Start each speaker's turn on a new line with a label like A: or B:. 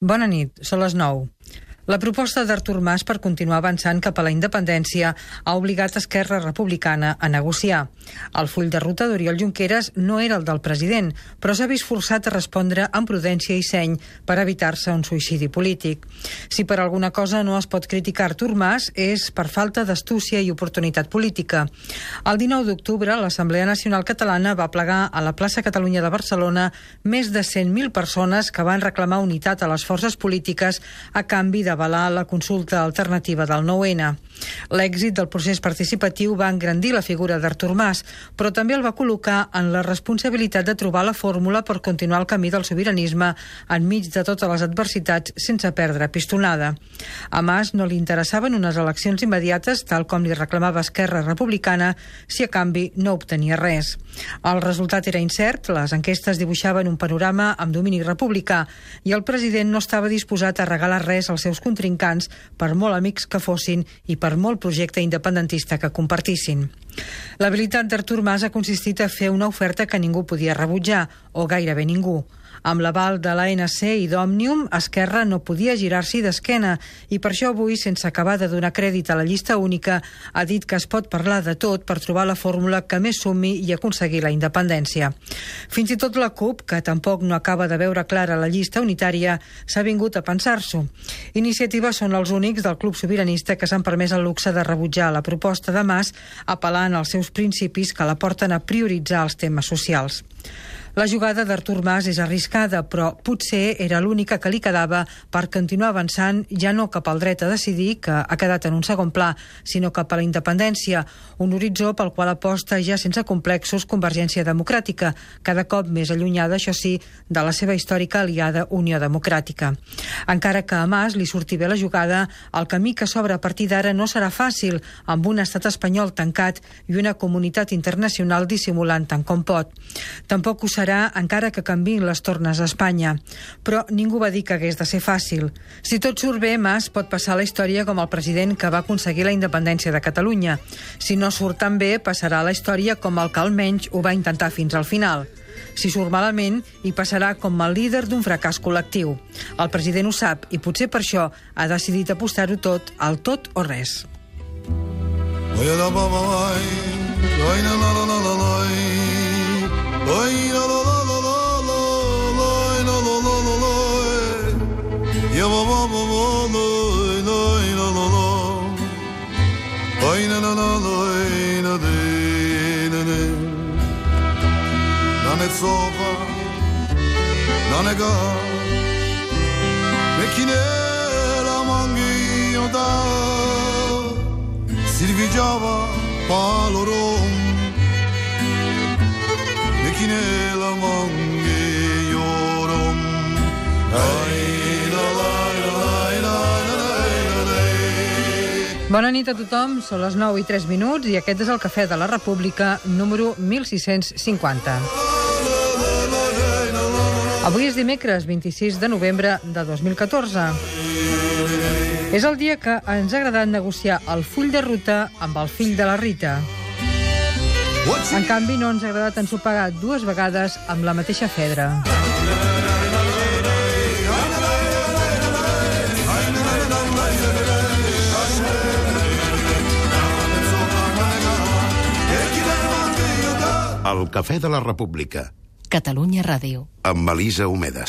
A: Bona nit, són les 9. La proposta d'Artur Mas per continuar avançant cap a la independència ha obligat Esquerra Republicana a negociar. El full de ruta d'Oriol Junqueras no era el del president, però s'ha vist forçat a respondre amb prudència i seny per evitar-se un suïcidi polític. Si per alguna cosa no es pot criticar Artur Mas és per falta d'astúcia i oportunitat política. El 19 d'octubre, l'Assemblea Nacional Catalana va plegar a la plaça Catalunya de Barcelona més de 100.000 persones que van reclamar unitat a les forces polítiques a canvi de avalar la consulta alternativa del 9-N. L'èxit del procés participatiu va engrandir la figura d'Artur Mas, però també el va col·locar en la responsabilitat de trobar la fórmula per continuar el camí del sobiranisme enmig de totes les adversitats sense perdre pistonada. A Mas no li interessaven unes eleccions immediates, tal com li reclamava Esquerra Republicana, si a canvi no obtenia res. El resultat era incert, les enquestes dibuixaven un panorama amb domini republicà i el president no estava disposat a regalar res als seus contrincants, per molt amics que fossin i per molt projecte independentista que compartissin. L'habilitat d'Artur Mas ha consistit a fer una oferta que ningú podia rebutjar, o gairebé ningú. Amb l'aval de l'ANC i d'Òmnium, Esquerra no podia girar-s'hi d'esquena i per això avui, sense acabar de donar crèdit a la llista única, ha dit que es pot parlar de tot per trobar la fórmula que més sumi i aconseguir la independència. Fins i tot la CUP, que tampoc no acaba de veure clara la llista unitària, s'ha vingut a pensar-s'ho. Iniciatives són els únics del Club Sobiranista que s'han permès el luxe de rebutjar la proposta de Mas apel·lant als seus principis que la porten a prioritzar els temes socials. La jugada d'Artur Mas és arriscada, però potser era l'única que li quedava per continuar avançant ja no cap al dret a decidir, que ha quedat en un segon pla, sinó cap a la independència, un horitzó pel qual aposta ja sense complexos Convergència Democràtica, cada cop més allunyada, això sí, de la seva històrica aliada Unió Democràtica. Encara que a Mas li surti bé la jugada, el camí que s'obre a partir d'ara no serà fàcil, amb un estat espanyol tancat i una comunitat internacional dissimulant tant com pot. Tampoc ho serà farà encara que canvin les tornes a Espanya. Però ningú va dir que hagués de ser fàcil. Si tot surt bé, Mas pot passar la història com el president que va aconseguir la independència de Catalunya. Si no surt tan bé, passarà la història com el que almenys ho va intentar fins al final. Si surt malament, hi passarà com el líder d'un fracàs col·lectiu. El president ho sap i potser per això ha decidit apostar-ho tot al tot o res. Oye la baba, oye la la la la la, it's over.
B: None go. Mekine ramangi yoda. Silvi java palorum. Manghio rom Ai la la la la la Bona nit a tothom, són les 9 i 3 minuts i aquest és el Cafè de la República número 1650. Avui és dimecres 26 de novembre de 2014. És el dia que ens ha agradat negociar el full de ruta amb el fill de la Rita. En canvi, no ens ha agradat ensopegar dues vegades amb la mateixa fedra.
C: El Cafè de la República
D: Catalunya Ràdio.
C: Amb Melisa Homedes.